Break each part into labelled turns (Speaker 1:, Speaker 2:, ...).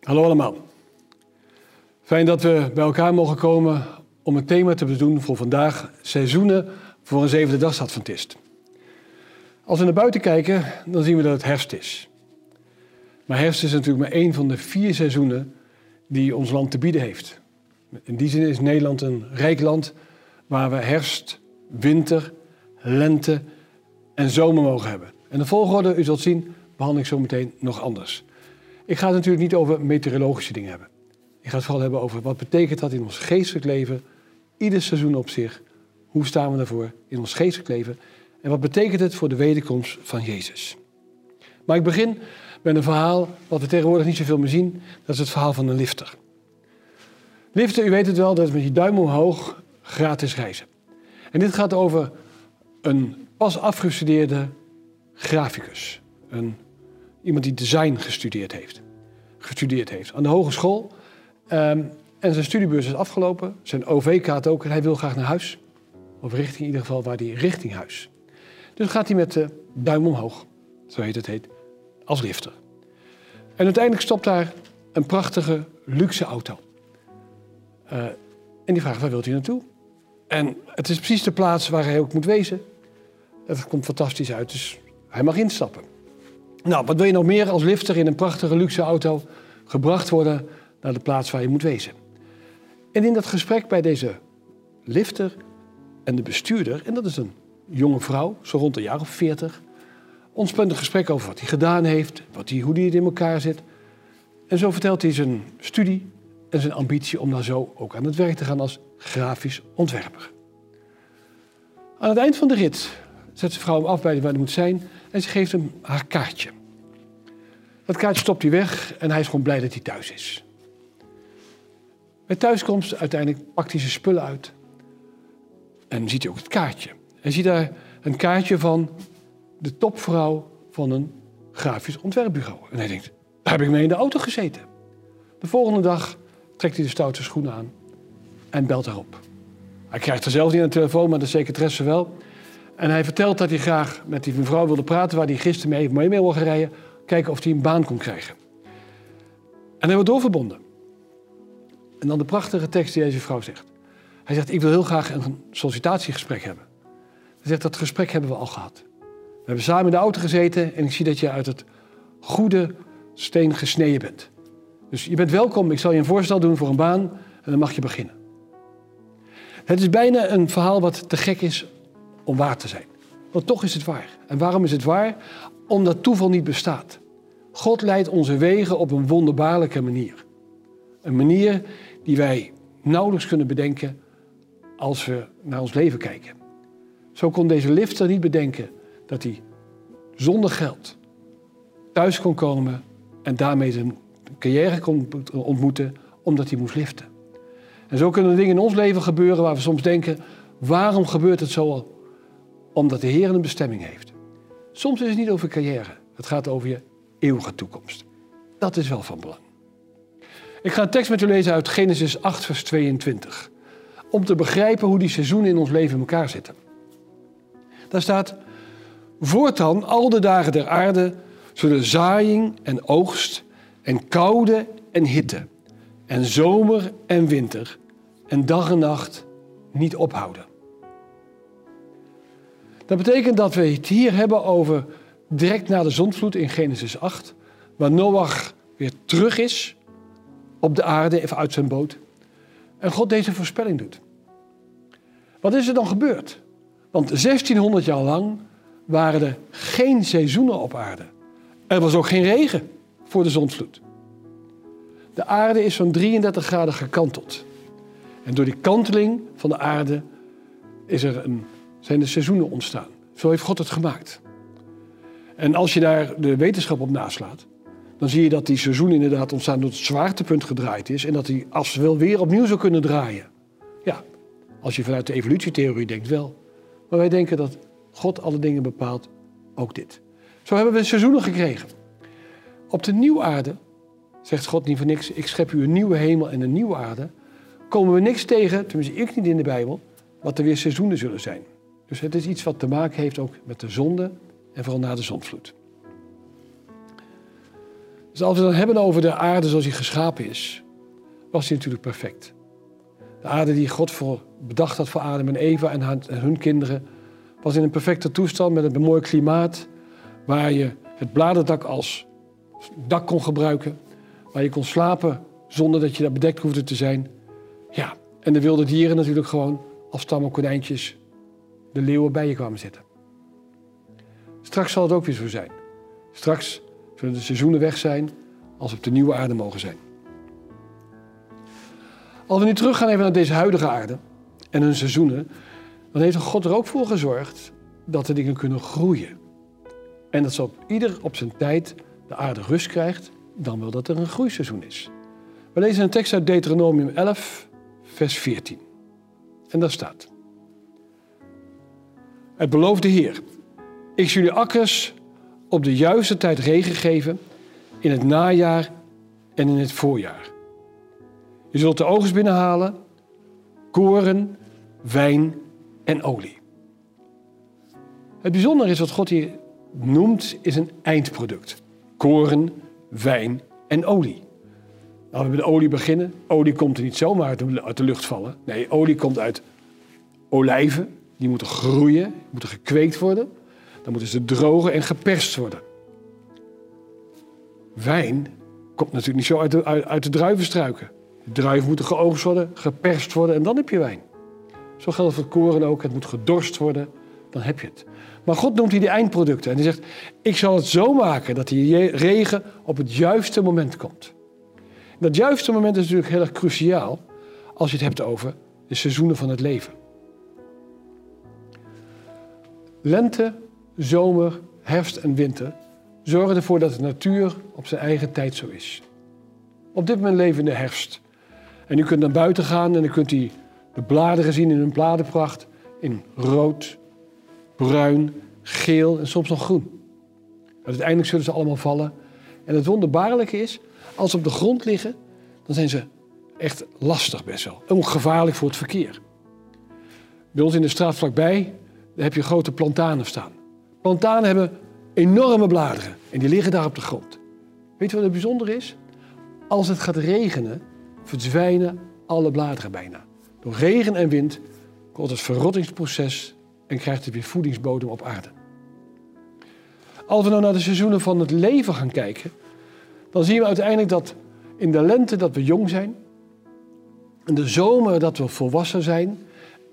Speaker 1: Hallo allemaal. Fijn dat we bij elkaar mogen komen om een thema te bedoelen voor vandaag: seizoenen voor een zevende dagsadventist. Als we naar buiten kijken, dan zien we dat het herfst is. Maar herfst is natuurlijk maar één van de vier seizoenen die ons land te bieden heeft. In die zin is Nederland een rijk land waar we herfst, winter, lente en zomer mogen hebben. En de volgorde, u zult zien, behandel ik zo meteen nog anders. Ik ga het natuurlijk niet over meteorologische dingen hebben. Ik ga het vooral hebben over wat betekent dat in ons geestelijk leven, ieder seizoen op zich. Hoe staan we daarvoor in ons geestelijk leven? En wat betekent het voor de wederkomst van Jezus? Maar ik begin met een verhaal wat we tegenwoordig niet zoveel meer zien. Dat is het verhaal van een lifter. Liften, u weet het wel, dat is met je duim omhoog gratis reizen. En dit gaat over een pas afgestudeerde graficus. Een, iemand die design gestudeerd heeft. Gestudeerd heeft aan de hogeschool. Um, en zijn studiebeurs is afgelopen. Zijn OV-kaart ook. En hij wil graag naar huis. Of richting in ieder geval waar hij richting huis. Dus gaat hij met de duim omhoog. Zo heet het heet. Als lifter. En uiteindelijk stopt daar een prachtige luxe auto. Uh, en die vraagt waar wilt u naartoe? En het is precies de plaats waar hij ook moet wezen. Het komt fantastisch uit, dus hij mag instappen. Nou, wat wil je nog meer als lifter in een prachtige luxe auto gebracht worden naar de plaats waar je moet wezen? En in dat gesprek bij deze lifter en de bestuurder, en dat is een jonge vrouw, zo rond een jaar of veertig, ontspant een gesprek over wat hij gedaan heeft, wat hij, hoe hij het in elkaar zit. En zo vertelt hij zijn studie en zijn ambitie om daar zo ook aan het werk te gaan als grafisch ontwerper. Aan het eind van de rit zet de vrouw hem af bij waar hij moet zijn en ze geeft hem haar kaartje. Dat kaartje stopt hij weg en hij is gewoon blij dat hij thuis is. Bij thuiskomst uiteindelijk pakt hij zijn spullen uit en ziet hij ook het kaartje. Hij ziet daar een kaartje van de topvrouw van een grafisch ontwerpbureau. En hij denkt, daar heb ik mee in de auto gezeten. De volgende dag trekt hij de stoute schoenen aan en belt daarop. Hij krijgt er zelf niet aan de telefoon, maar de secretaresse wel. En hij vertelt dat hij graag met die mevrouw wilde praten... waar hij gisteren mee, mee wil gaan rijden... kijken of hij een baan kon krijgen. En hij wordt doorverbonden. En dan de prachtige tekst die deze vrouw zegt. Hij zegt, ik wil heel graag een sollicitatiegesprek hebben. Hij zegt, dat gesprek hebben we al gehad. We hebben samen in de auto gezeten en ik zie dat je uit het goede steen gesneden bent. Dus je bent welkom, ik zal je een voorstel doen voor een baan en dan mag je beginnen. Het is bijna een verhaal wat te gek is om waar te zijn. Want toch is het waar. En waarom is het waar? Omdat toeval niet bestaat. God leidt onze wegen op een wonderbaarlijke manier. Een manier die wij nauwelijks kunnen bedenken als we naar ons leven kijken. Zo kon deze lifter niet bedenken dat hij zonder geld thuis kon komen en daarmee zijn carrière kon ontmoeten omdat hij moest liften. En zo kunnen er dingen in ons leven gebeuren waar we soms denken: waarom gebeurt het zo? Omdat de Heer een bestemming heeft. Soms is het niet over carrière, het gaat over je eeuwige toekomst. Dat is wel van belang. Ik ga een tekst met u lezen uit Genesis 8, vers 22. Om te begrijpen hoe die seizoenen in ons leven in elkaar zitten. Daar staat: Voortaan al de dagen der aarde zullen zaaiing en oogst en koude en hitte en zomer en winter en dag en nacht niet ophouden. Dat betekent dat we het hier hebben over direct na de zondvloed in Genesis 8, waar Noach weer terug is op de aarde, even uit zijn boot, en God deze voorspelling doet. Wat is er dan gebeurd? Want 1600 jaar lang waren er geen seizoenen op aarde. Er was ook geen regen voor de zondvloed. De aarde is van 33 graden gekanteld. En door die kanteling van de aarde is er een, zijn de seizoenen ontstaan. Zo heeft God het gemaakt. En als je daar de wetenschap op naslaat, dan zie je dat die seizoen inderdaad ontstaan door het zwaartepunt gedraaid is. En dat hij als wel weer opnieuw zou kunnen draaien. Ja, als je vanuit de evolutietheorie denkt wel. Maar wij denken dat God alle dingen bepaalt, ook dit. Zo hebben we seizoenen gekregen. Op de nieuwe aarde zegt God niet voor niks, ik schep u een nieuwe hemel en een nieuwe aarde, komen we niks tegen, tenminste ik niet in de Bijbel, wat er weer seizoenen zullen zijn. Dus het is iets wat te maken heeft ook met de zonde en vooral na de zondvloed. Dus als we het dan hebben over de aarde zoals die geschapen is, was die natuurlijk perfect. De aarde die God voor bedacht had voor Adam en Eva en hun kinderen, was in een perfecte toestand met een mooi klimaat, waar je het bladerdak als dak kon gebruiken, waar je kon slapen zonder dat je daar bedekt hoefde te zijn. Ja, en de wilde dieren natuurlijk gewoon als tamme konijntjes de leeuwen bij je kwamen zitten. Straks zal het ook weer zo zijn. Straks zullen de seizoenen weg zijn als we op de nieuwe aarde mogen zijn. Als we nu teruggaan even naar deze huidige aarde en hun seizoenen, dan heeft God er ook voor gezorgd dat de dingen kunnen groeien. En dat ze op ieder op zijn tijd de aarde rust krijgt, dan wel dat er een groeiseizoen is. We lezen een tekst uit Deuteronomium 11, vers 14. En daar staat: Het beloofde Heer, ik zal jullie akkers op de juiste tijd regen geven in het najaar en in het voorjaar. Je zult de oogst binnenhalen, koren, wijn en olie. Het bijzondere is wat God hier noemt, is een eindproduct. Koren, wijn en olie. Nou, we met de olie beginnen. Olie komt er niet zomaar uit de lucht vallen. Nee, olie komt uit olijven. Die moeten groeien, moeten gekweekt worden. Dan moeten ze drogen en geperst worden. Wijn komt natuurlijk niet zo uit de, uit, de druivenstruiken. De druiven moeten geoogst worden, geperst worden en dan heb je wijn. Zo geldt voor koren ook. Het moet gedorst worden, dan heb je het. Maar God noemt hier die eindproducten. En hij zegt, ik zal het zo maken dat die regen op het juiste moment komt. Dat juiste moment is natuurlijk heel erg cruciaal als je het hebt over de seizoenen van het leven. Lente, zomer, herfst en winter zorgen ervoor dat de natuur op zijn eigen tijd zo is. Op dit moment leven we in de herfst. En u kunt naar buiten gaan en dan kunt u de bladeren zien in hun bladerpracht. In rood, bruin, geel en soms nog groen. uiteindelijk zullen ze allemaal vallen. En het wonderbaarlijke is, als ze op de grond liggen, dan zijn ze echt lastig best wel. Ook gevaarlijk voor het verkeer. Bij ons in de straat vlakbij heb je grote plantanen staan. Plantanen hebben enorme bladeren en die liggen daar op de grond. Weet je wat het bijzonder is? Als het gaat regenen, verdwijnen alle bladeren bijna. Door regen en wind komt het verrottingsproces en krijgt het weer voedingsbodem op aarde. Als we nou naar de seizoenen van het leven gaan kijken, dan zien we uiteindelijk dat in de lente dat we jong zijn, in de zomer dat we volwassen zijn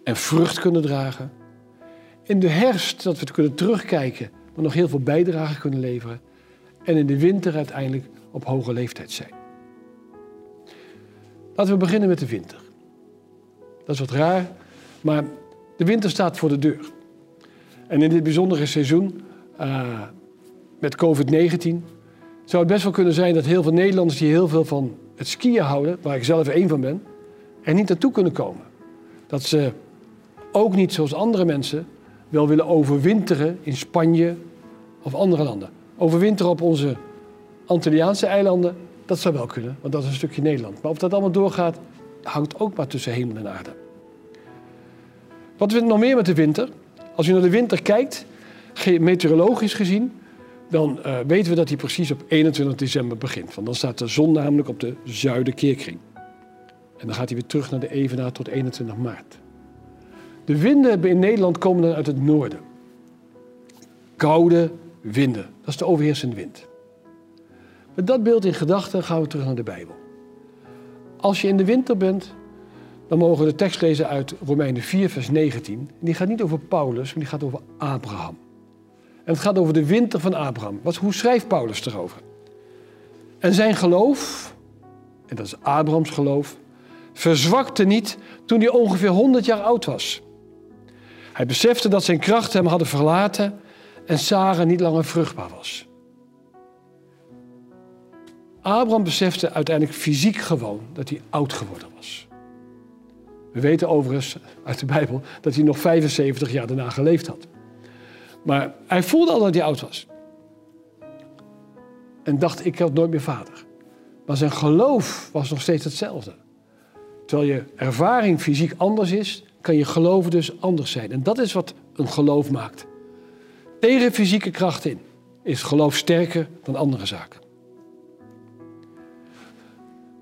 Speaker 1: en vrucht kunnen dragen, in de herfst dat we kunnen terugkijken, maar nog heel veel bijdrage kunnen leveren. En in de winter uiteindelijk op hoge leeftijd zijn. Laten we beginnen met de winter. Dat is wat raar, maar de winter staat voor de deur. En in dit bijzondere seizoen uh, met COVID-19 zou het best wel kunnen zijn dat heel veel Nederlanders die heel veel van het skiën houden, waar ik zelf één van ben, er niet naartoe kunnen komen. Dat ze ook niet zoals andere mensen wel willen overwinteren in Spanje of andere landen. Overwinteren op onze Antilliaanse eilanden, dat zou wel kunnen, want dat is een stukje Nederland. Maar of dat allemaal doorgaat, hangt ook maar tussen hemel en aarde. Wat we nog meer met de winter? Als je naar de winter kijkt, meteorologisch gezien, dan uh, weten we dat die precies op 21 december begint. Want dan staat de zon namelijk op de zuidenkeerkring. En dan gaat hij weer terug naar de evenaar tot 21 maart. De winden in Nederland komen dan uit het noorden. Koude winden, dat is de overheersende wind. Met dat beeld in gedachten gaan we terug naar de Bijbel. Als je in de winter bent, dan mogen we de tekst lezen uit Romeinen 4, vers 19. die gaat niet over Paulus, maar die gaat over Abraham. En het gaat over de winter van Abraham. Wat, hoe schrijft Paulus erover? En zijn geloof, en dat is Abrahams geloof, verzwakte niet toen hij ongeveer 100 jaar oud was. Hij besefte dat zijn krachten hem hadden verlaten en Sarah niet langer vruchtbaar was. Abraham besefte uiteindelijk fysiek gewoon dat hij oud geworden was. We weten overigens uit de Bijbel dat hij nog 75 jaar daarna geleefd had. Maar hij voelde al dat hij oud was. En dacht, ik had nooit meer vader. Maar zijn geloof was nog steeds hetzelfde. Terwijl je ervaring fysiek anders is, kan je geloven dus anders zijn. En dat is wat een geloof maakt. Tegen fysieke kracht in is geloof sterker dan andere zaken.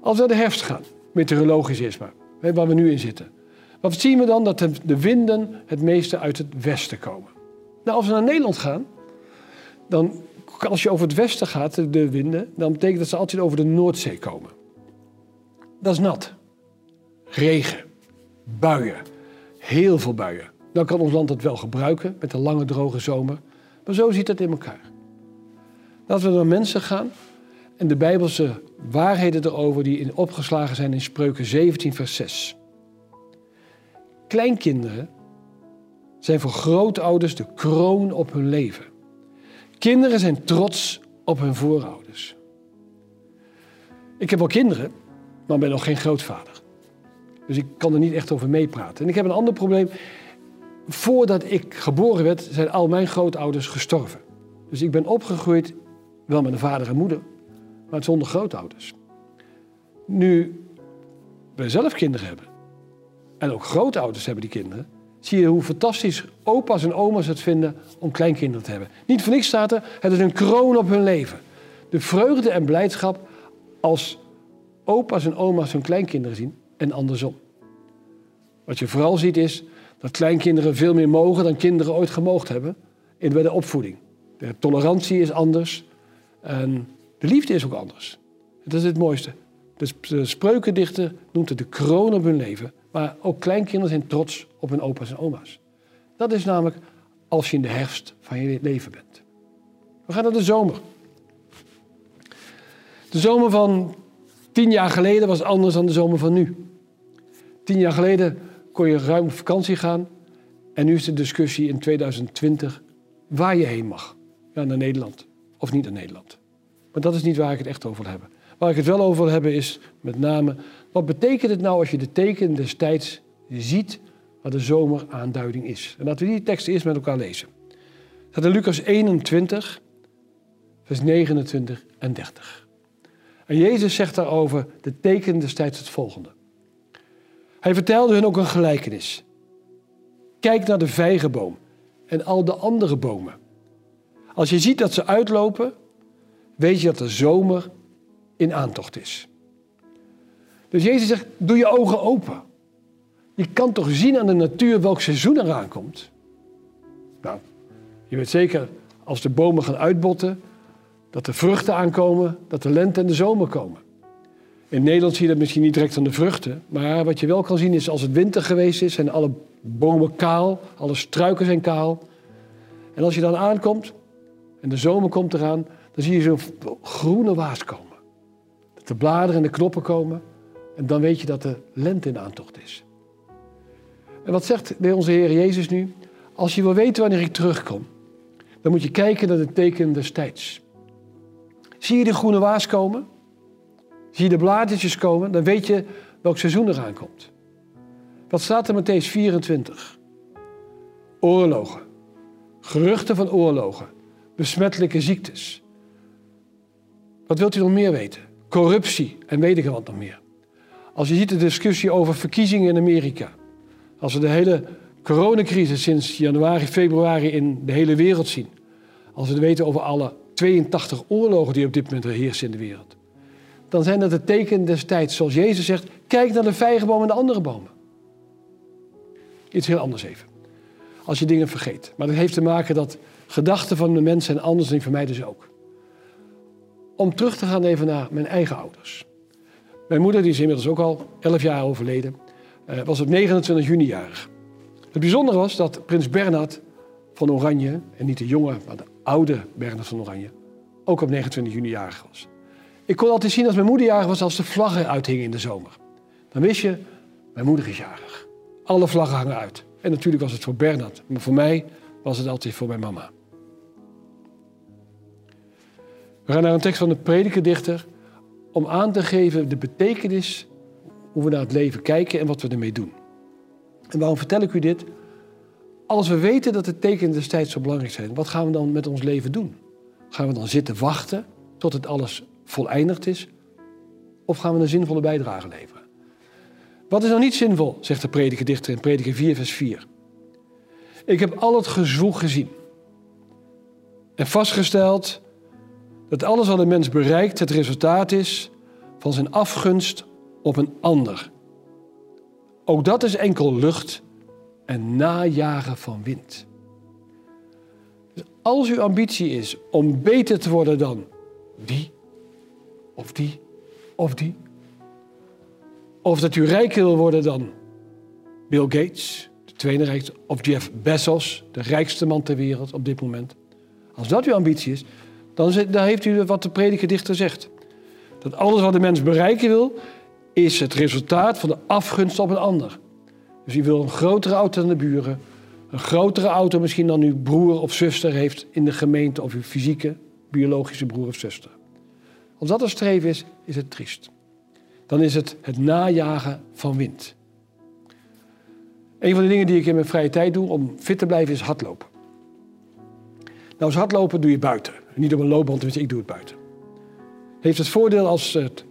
Speaker 1: Als we naar de herfst gaan, meteorologisch is maar, waar we nu in zitten. Wat zien we dan? Dat de winden het meeste uit het westen komen. Nou, als we naar Nederland gaan, dan als je over het westen gaat, de winden, dan betekent dat ze altijd over de Noordzee komen. Dat is nat. Regen, buien, heel veel buien. Dan kan ons land het wel gebruiken met een lange droge zomer. Maar zo ziet het in elkaar. Laten we naar mensen gaan en de Bijbelse waarheden erover die in opgeslagen zijn in Spreuken 17, vers 6. Kleinkinderen zijn voor grootouders de kroon op hun leven. Kinderen zijn trots op hun voorouders. Ik heb wel kinderen, maar ben nog geen grootvader. Dus ik kan er niet echt over meepraten. En ik heb een ander probleem. Voordat ik geboren werd, zijn al mijn grootouders gestorven. Dus ik ben opgegroeid wel met een vader en moeder, maar zonder grootouders. Nu we zelf kinderen hebben, en ook grootouders hebben die kinderen, zie je hoe fantastisch opa's en oma's het vinden om kleinkinderen te hebben. Niet voor niks staat er, het is een kroon op hun leven. De vreugde en blijdschap als opa's en oma's hun kleinkinderen zien en andersom. Wat je vooral ziet is dat kleinkinderen veel meer mogen dan kinderen ooit gemoogd hebben in de opvoeding. De tolerantie is anders en de liefde is ook anders. Dat is het mooiste. De spreukendichter noemt het de kroon op hun leven. Maar ook kleinkinderen zijn trots op hun opa's en oma's. Dat is namelijk als je in de herfst van je leven bent. We gaan naar de zomer. De zomer van tien jaar geleden was anders dan de zomer van nu. Tien jaar geleden kon je ruim vakantie gaan. En nu is de discussie in 2020 waar je heen mag. Ja, naar Nederland of niet naar Nederland. Maar dat is niet waar ik het echt over wil hebben. Waar ik het wel over wil hebben is met name, wat betekent het nou als je de tekenen destijds ziet wat de zomeraanduiding is? En laten we die tekst eerst met elkaar lezen. Dat in Lucas 21, vers 29 en 30. En Jezus zegt daarover de tekenen destijds het volgende. Hij vertelde hun ook een gelijkenis. Kijk naar de vijgenboom en al de andere bomen. Als je ziet dat ze uitlopen, weet je dat de zomer in aantocht is. Dus Jezus zegt, doe je ogen open. Je kan toch zien aan de natuur welk seizoen eraan komt. Nou, je weet zeker, als de bomen gaan uitbotten, dat de vruchten aankomen, dat de lente en de zomer komen. In Nederland zie je dat misschien niet direct aan de vruchten, maar wat je wel kan zien is als het winter geweest is en alle bomen kaal, alle struiken zijn kaal. En als je dan aankomt en de zomer komt eraan, dan zie je zo'n groene waas komen. Dat de bladeren en de knoppen komen en dan weet je dat de lente in aantocht is. En wat zegt onze Heer Jezus nu? Als je wil weten wanneer ik terugkom, dan moet je kijken naar de tekenen des tijds. Zie je de groene waas komen? Zie je de bladertjes komen? Dan weet je welk seizoen eraan komt. Wat staat er Matthäus 24? Oorlogen. Geruchten van oorlogen. Besmettelijke ziektes. Wat wilt u nog meer weten? Corruptie en weet ik wat nog meer. Als je ziet de discussie over verkiezingen in Amerika. Als we de hele coronacrisis sinds januari, februari in de hele wereld zien. Als we het weten over alle 82 oorlogen die op dit moment heersen in de wereld. Dan zijn dat de tekenen des tijds. Zoals Jezus zegt, kijk naar de vijgenboom en de andere bomen. Iets heel anders even. Als je dingen vergeet. Maar dat heeft te maken dat gedachten van de mensen zijn anders en van mij dus ook. Om terug te gaan even naar mijn eigen ouders. Mijn moeder, die is inmiddels ook al 11 jaar overleden, eh, was op 29 juni jarig. Het bijzondere was dat prins Bernhard van Oranje, en niet de jonge, maar de oude Bernhard van Oranje, ook op 29 juni jarig was. Ik kon altijd zien als mijn moeder jarig was als de vlaggen uithingen in de zomer. Dan wist je, mijn moeder is jarig. Alle vlaggen hangen uit. En natuurlijk was het voor Bernhard, maar voor mij was het altijd voor mijn mama. We gaan naar een tekst van de predikerdichter om aan te geven de betekenis hoe we naar het leven kijken en wat we ermee doen. En waarom vertel ik u dit? Als we weten dat de tekenen destijds zo belangrijk zijn, wat gaan we dan met ons leven doen? Gaan we dan zitten wachten tot het alles voleindigd is? Of gaan we een zinvolle bijdrage leveren? Wat is nou niet zinvol, zegt de predikerdichter in prediker 4 vers 4. Ik heb al het gezwoeg gezien en vastgesteld dat alles wat een mens bereikt het resultaat is van zijn afgunst op een ander. Ook dat is enkel lucht en najagen van wind. Dus als uw ambitie is om beter te worden dan die, of die, of die, of dat u rijker wil worden dan Bill Gates, de tweede rijkste, of Jeff Bezos, de rijkste man ter wereld op dit moment. Als dat uw ambitie is, dan, heeft u wat de prediker dichter zegt. Dat alles wat de mens bereiken wil, is het resultaat van de afgunst op een ander. Dus u wil een grotere auto dan de buren, een grotere auto misschien dan uw broer of zuster heeft in de gemeente of uw fysieke, biologische broer of zuster. Als dat een streven is, is het triest. Dan is het het najagen van wind. Een van de dingen die ik in mijn vrije tijd doe om fit te blijven is hardlopen. Nou, als hardlopen doe je buiten. Niet op een loopband, dus ik doe het buiten. Heeft het voordeel als het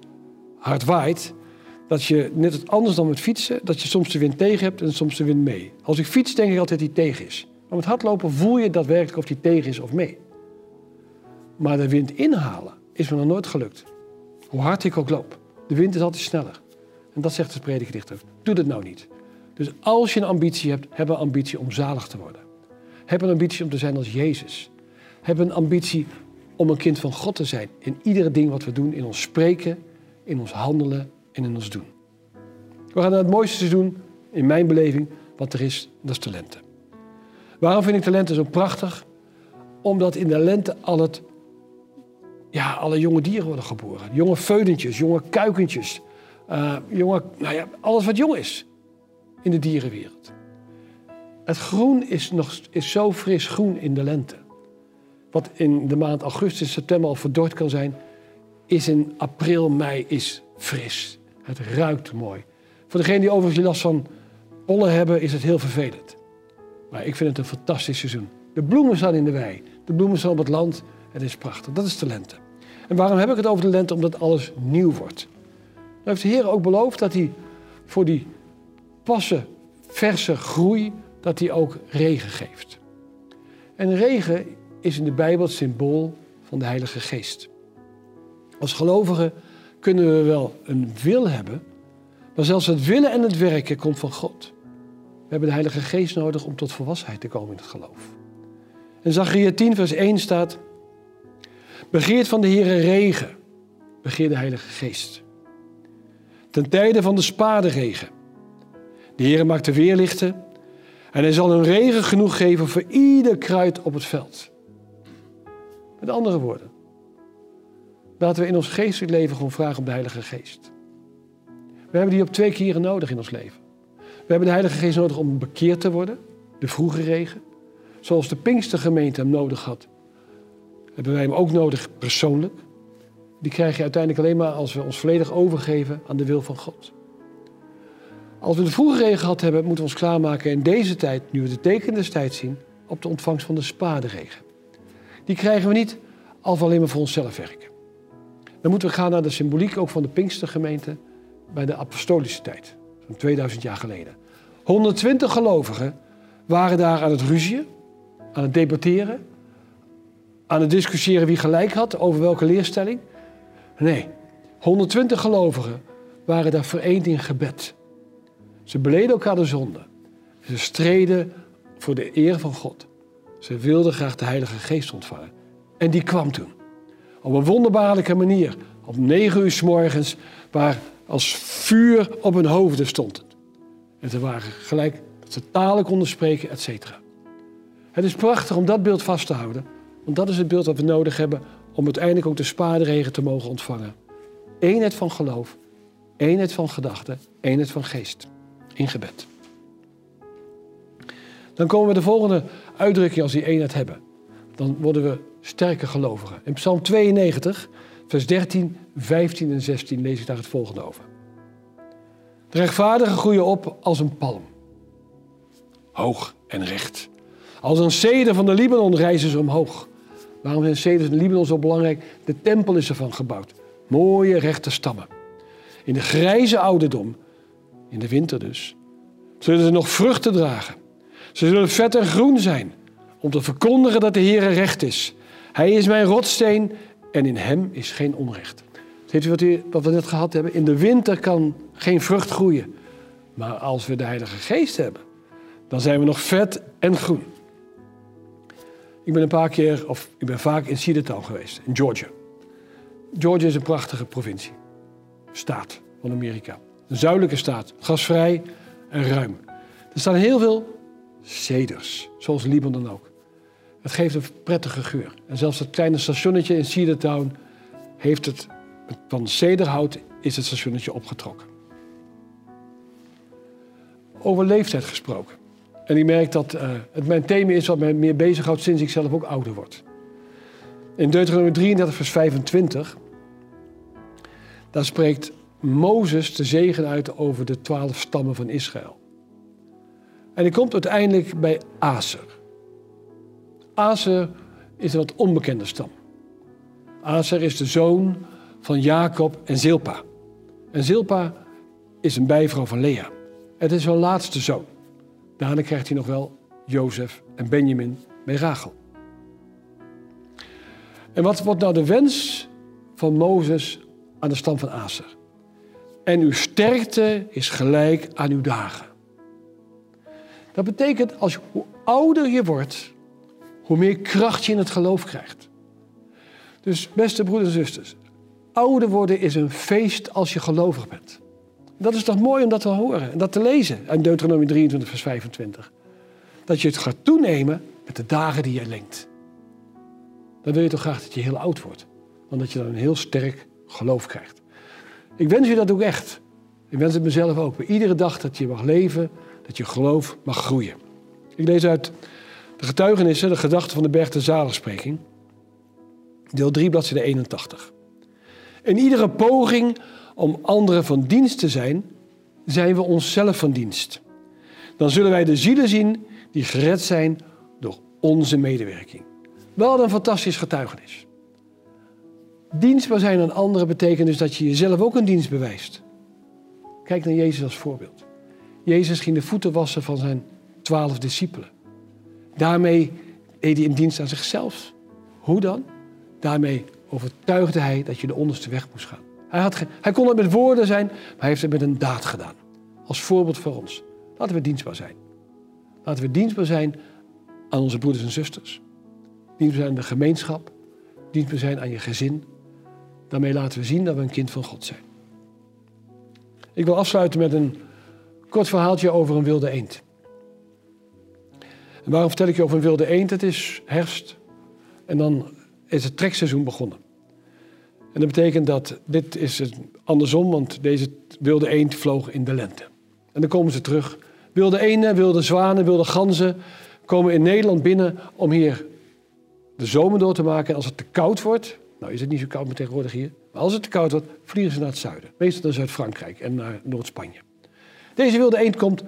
Speaker 1: hard waait, dat je net anders dan met fietsen, dat je soms de wind tegen hebt en soms de wind mee. Als ik fiets, denk ik altijd dat die tegen is. Maar met hardlopen voel je daadwerkelijk of die tegen is of mee. Maar de wind inhalen is me nog nooit gelukt. Hoe hard ik ook loop. De wind is altijd sneller. En dat zegt de predikerdichter. Doe dat nou niet. Dus als je een ambitie hebt, heb een ambitie om zalig te worden. Heb een ambitie om te zijn als Jezus. Heb een ambitie om een kind van God te zijn. In iedere ding wat we doen, in ons spreken, in ons handelen en in ons doen. We gaan het mooiste seizoen, in mijn beleving, wat er is, dat is de lente. Waarom vind ik de lente zo prachtig? Omdat in de lente al het, ja, alle jonge dieren worden geboren. Jonge veudentjes, jonge kuikentjes, uh, jonge, nou ja, alles wat jong is in de dierenwereld. Het groen is, nog, is zo fris groen in de lente. Wat in de maand augustus, september al verdord kan zijn, is in april, mei is fris. Het ruikt mooi. Voor degenen die overigens last van pollen hebben, is het heel vervelend. Maar ik vind het een fantastisch seizoen. De bloemen staan in de wei. De bloemen staan op het land. Het is prachtig. Dat is de lente. En waarom heb ik het over de lente? Omdat alles nieuw wordt. Nou heeft de Heer ook beloofd dat hij voor die passen, verse groei, dat hij ook regen geeft. En regen is in de Bijbel het symbool van de Heilige Geest. Als gelovigen kunnen we wel een wil hebben, maar zelfs het willen en het werken komt van God. We hebben de Heilige Geest nodig om tot volwassenheid te komen in het geloof. In Zachariah 10, vers 1 staat: Begeert van de Heere regen, begeer de Heilige Geest. Ten tijde van de spaderegen. De Heere maakt de weerlichten en hij zal een regen genoeg geven voor ieder kruid op het veld. Met andere woorden, laten we in ons geestelijk leven gewoon vragen om de Heilige Geest. We hebben die op twee keren nodig in ons leven. We hebben de Heilige Geest nodig om bekeerd te worden, de vroege regen. Zoals de Pinkstergemeente hem nodig had, hebben wij hem ook nodig persoonlijk. Die krijg je uiteindelijk alleen maar als we ons volledig overgeven aan de wil van God. Als we de vroege regen gehad hebben, moeten we ons klaarmaken in deze tijd, nu we de tekenen des tijd zien, op de ontvangst van de spaderegen. Die krijgen we niet als we alleen maar voor onszelf werken. Dan moeten we gaan naar de symboliek ook van de Pinkstergemeente bij de apostolische tijd, zo'n 2000 jaar geleden. 120 gelovigen waren daar aan het ruzien, aan het debatteren, aan het discussiëren wie gelijk had over welke leerstelling. Nee, 120 gelovigen waren daar vereend in gebed. Ze beleden elkaar de zonde. Ze streden voor de eer van God. Ze wilden graag de Heilige Geest ontvangen. En die kwam toen. Op een wonderbaarlijke manier. Op negen uur s morgens, waar als vuur op hun hoofden stond. En ze waren gelijk dat ze talen konden spreken, et cetera. Het is prachtig om dat beeld vast te houden. Want dat is het beeld dat we nodig hebben om uiteindelijk ook de spaarregen te mogen ontvangen. Eenheid van geloof, eenheid van gedachten, eenheid van geest in gebed. Dan komen we de volgende uitdrukking als die eenheid hebben. Dan worden we sterke gelovigen. In Psalm 92, vers 13, 15 en 16 lees ik daar het volgende over. De rechtvaardigen groeien op als een palm. Hoog en recht. Als een ceder van de Libanon reizen ze omhoog. Waarom zijn ceders de Libanon zo belangrijk? De tempel is ervan gebouwd. Mooie rechte stammen. In de grijze ouderdom in de winter dus, zullen ze nog vruchten dragen. Ze zullen vet en groen zijn, om te verkondigen dat de Heer recht is. Hij is mijn rotsteen en in hem is geen onrecht. Ziet u wat, u wat we net gehad hebben? In de winter kan geen vrucht groeien. Maar als we de Heilige Geest hebben, dan zijn we nog vet en groen. Ik ben een paar keer, of ik ben vaak in Cedartown geweest, in Georgia. Georgia is een prachtige provincie, staat van Amerika. Een zuidelijke staat, gasvrij en ruim. Er staan heel veel ceders, zoals Libanon ook. Het geeft een prettige geur. En zelfs dat kleine stationnetje in Cedartown heeft het, van cederhout is het stationnetje opgetrokken. Over leeftijd gesproken. En ik merk dat uh, het mijn thema is wat mij meer bezighoudt sinds ik zelf ook ouder word. In Deuteronomie 33, vers 25, daar spreekt Mozes de zegen uit over de twaalf stammen van Israël. En hij komt uiteindelijk bij Aser. Aser is een wat onbekende stam. Aser is de zoon van Jacob en Zilpa. En Zilpa is een bijvrouw van Lea. Het is zijn laatste zoon. Daarna krijgt hij nog wel Jozef en Benjamin bij Rachel. En wat wordt nou de wens van Mozes aan de stam van Aser? En uw sterkte is gelijk aan uw dagen. Dat betekent, als hoe ouder je wordt, hoe meer kracht je in het geloof krijgt. Dus beste broeders en zusters, ouder worden is een feest als je gelovig bent. Dat is toch mooi om dat te horen en dat te lezen in Deuteronomie 23, vers 25. Dat je het gaat toenemen met de dagen die je lengt. Dan wil je toch graag dat je heel oud wordt. Want dat je dan een heel sterk geloof krijgt. Ik wens je dat ook echt. Ik wens het mezelf ook. Bij iedere dag dat je mag leven, dat je geloof mag groeien. Ik lees uit de getuigenissen, de gedachten van de berg de zaligspreking. Deel 3, bladzijde 81. In iedere poging om anderen van dienst te zijn, zijn we onszelf van dienst. Dan zullen wij de zielen zien die gered zijn door onze medewerking. Wel een fantastisch getuigenis. Dienstbaar zijn aan anderen betekent dus dat je jezelf ook een dienst bewijst. Kijk naar Jezus als voorbeeld. Jezus ging de voeten wassen van zijn twaalf discipelen. Daarmee deed hij een dienst aan zichzelf. Hoe dan? Daarmee overtuigde hij dat je de onderste weg moest gaan. Hij, had hij kon het met woorden zijn, maar hij heeft het met een daad gedaan. Als voorbeeld voor ons. Laten we dienstbaar zijn. Laten we dienstbaar zijn aan onze broeders en zusters. Dienstbaar zijn aan de gemeenschap. Dienstbaar zijn aan je gezin. Daarmee laten we zien dat we een kind van God zijn. Ik wil afsluiten met een kort verhaaltje over een wilde eend. En waarom vertel ik je over een wilde eend? Het is herfst en dan is het trekseizoen begonnen. En dat betekent dat dit is andersom, want deze wilde eend vloog in de lente. En dan komen ze terug. Wilde eenden, wilde zwanen, wilde ganzen komen in Nederland binnen om hier de zomer door te maken. En als het te koud wordt, nou is het niet zo koud meer tegenwoordig hier, maar als het te koud wordt, vliegen ze naar het zuiden. Meestal naar Zuid-Frankrijk en naar Noord-Spanje. Deze wilde eend komt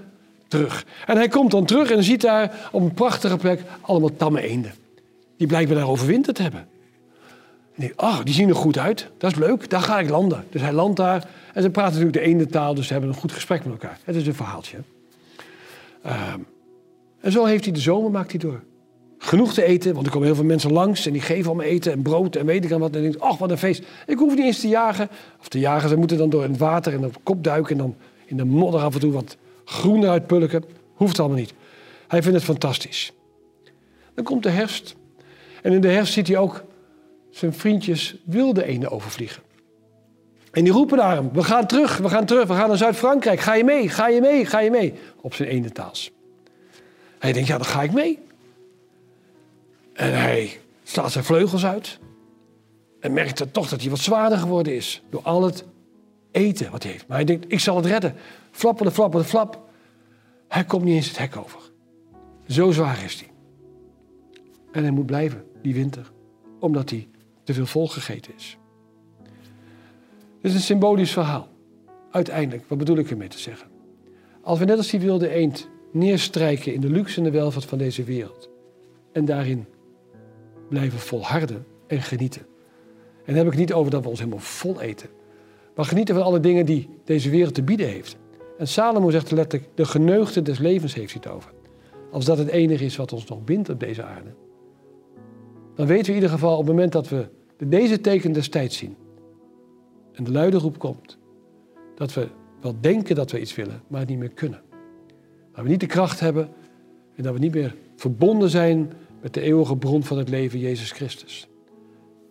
Speaker 1: terug. En hij komt dan terug en ziet daar op een prachtige plek allemaal tamme eenden. Die blijkbaar daar overwinterd hebben. Nee, ach, die zien er goed uit. Dat is leuk, daar ga ik landen. Dus hij landt daar. En ze praten natuurlijk de ene taal, dus ze hebben een goed gesprek met elkaar. Het is een verhaaltje. Ehm, en zo heeft hij de zomer, maakt hij door. Genoeg te eten, want er komen heel veel mensen langs en die geven allemaal eten en brood en weet ik aan wat. En denkt, ach, wat een feest. Ik hoef niet eens te jagen. Of te jagen, ze moeten dan door het water en op kop duiken en dan in de modder af en toe wat groen eruit pulken. Hoeft allemaal niet. Hij vindt het fantastisch. Dan komt de herfst. En in de herfst ziet hij ook zijn vriendjes wilde eenden overvliegen. En die roepen naar hem, we gaan terug, we gaan terug, we gaan naar Zuid-Frankrijk. Ga je mee, ga je mee, ga je mee? Op zijn ene. Hij denkt, ja, dan ga ik mee. En hij slaat zijn vleugels uit. En merkt toch dat hij wat zwaarder geworden is. Door al het eten wat hij heeft. Maar hij denkt, ik zal het redden. Flappende, flappende, flap. Hij komt niet eens het hek over. Zo zwaar is hij. En hij moet blijven, die winter. Omdat hij te veel volgegeten is. Het is een symbolisch verhaal. Uiteindelijk, wat bedoel ik ermee te zeggen? Als we net als die wilde eend neerstrijken in de luxe en de welvaart van deze wereld. En daarin blijven volharden en genieten. En dan heb ik niet over dat we ons helemaal vol eten. Maar genieten van alle dingen die deze wereld te bieden heeft. En Salomo zegt letterlijk, de geneugde des levens heeft hij het over. Als dat het enige is wat ons nog bindt op deze aarde. Dan weten we in ieder geval op het moment dat we deze teken des tijds zien. en de luide roep komt, dat we wel denken dat we iets willen, maar het niet meer kunnen. Dat we niet de kracht hebben en dat we niet meer verbonden zijn met de eeuwige bron van het leven, Jezus Christus.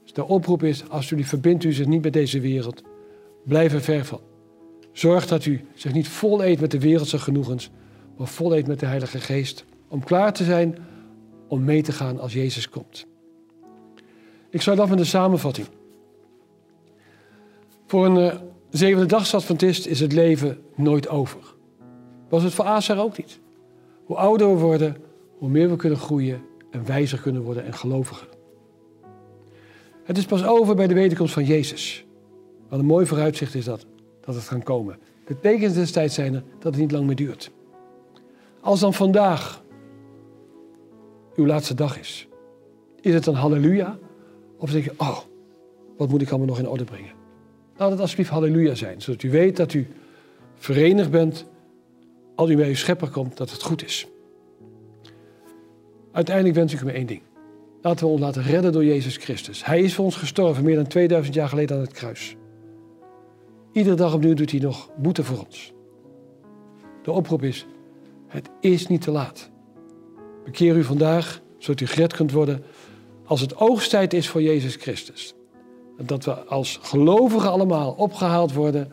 Speaker 1: Dus de oproep is, alsjeblieft verbindt u zich niet met deze wereld. Blijf er ver van. Zorg dat u zich niet vol eet met de wereldse genoegens, maar vol eet met de Heilige Geest. Om klaar te zijn om mee te gaan als Jezus komt. Ik sluit af met een samenvatting. Voor een uh, zevende dagsadventist is het leven nooit over. Was het voor Acer ook niet. Hoe ouder we worden, hoe meer we kunnen groeien en wijzer kunnen worden en geloviger. Het is pas over bij de wederkomst van Jezus. Wat een mooi vooruitzicht is dat, dat het kan komen. De tekens destijds zijn er dat het niet lang meer duurt. Als dan vandaag uw laatste dag is, is het dan halleluja? Of denk je, oh, wat moet ik allemaal nog in orde brengen? Laat het alsjeblieft halleluja zijn, zodat u weet dat u verenigd bent als u bij uw schepper komt, dat het goed is. Uiteindelijk wens ik u maar één ding. Laten we ons laten redden door Jezus Christus. Hij is voor ons gestorven meer dan 2000 jaar geleden aan het kruis. Iedere dag opnieuw doet hij nog boete voor ons. De oproep is, het is niet te laat. Bekeer u vandaag, zodat u gered kunt worden als het oogsttijd is voor Jezus Christus. Dat we als gelovigen allemaal opgehaald worden.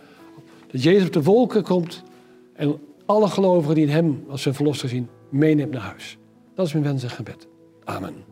Speaker 1: Dat Jezus op de wolken komt en alle gelovigen die in hem als zijn verlosser zien, meeneemt naar huis. Dat is mijn wens en gebed. Amen.